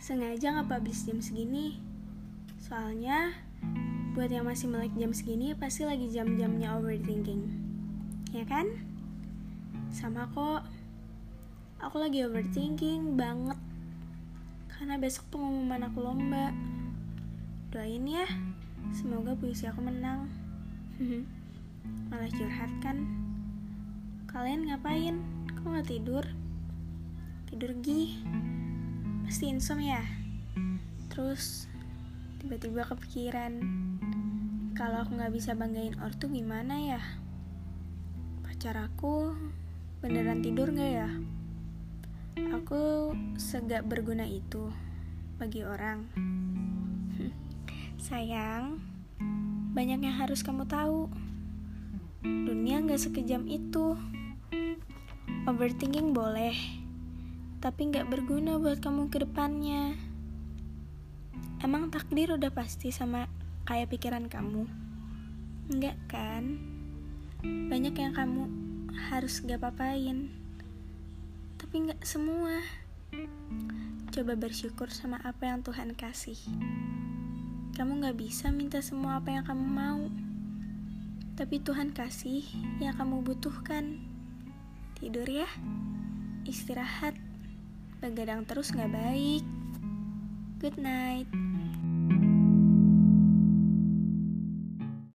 sengaja nggak publish jam segini. Soalnya buat yang masih melek jam segini pasti lagi jam-jamnya overthinking. Ya kan? Sama kok. Aku lagi overthinking banget. Karena besok pengumuman aku lomba. Doain ya, semoga puisi aku menang. Malah curhat kan? Kalian ngapain? Kok nggak tidur? Tidur gih? Pasti ya? Terus tiba-tiba kepikiran kalau aku nggak bisa banggain ortu gimana ya? Pacar aku beneran tidur nggak ya? Aku segak berguna itu bagi orang. Sayang, banyak yang harus kamu tahu. Dunia nggak sekejam itu. Overthinking boleh, tapi nggak berguna buat kamu ke depannya. Emang takdir udah pasti sama kayak pikiran kamu? Enggak kan? Banyak yang kamu harus gak papain. Tapi nggak semua. Coba bersyukur sama apa yang Tuhan kasih. Kamu gak bisa minta semua apa yang kamu mau. Tapi Tuhan kasih yang kamu butuhkan. Tidur ya. Istirahat. Begadang terus gak baik. Good night.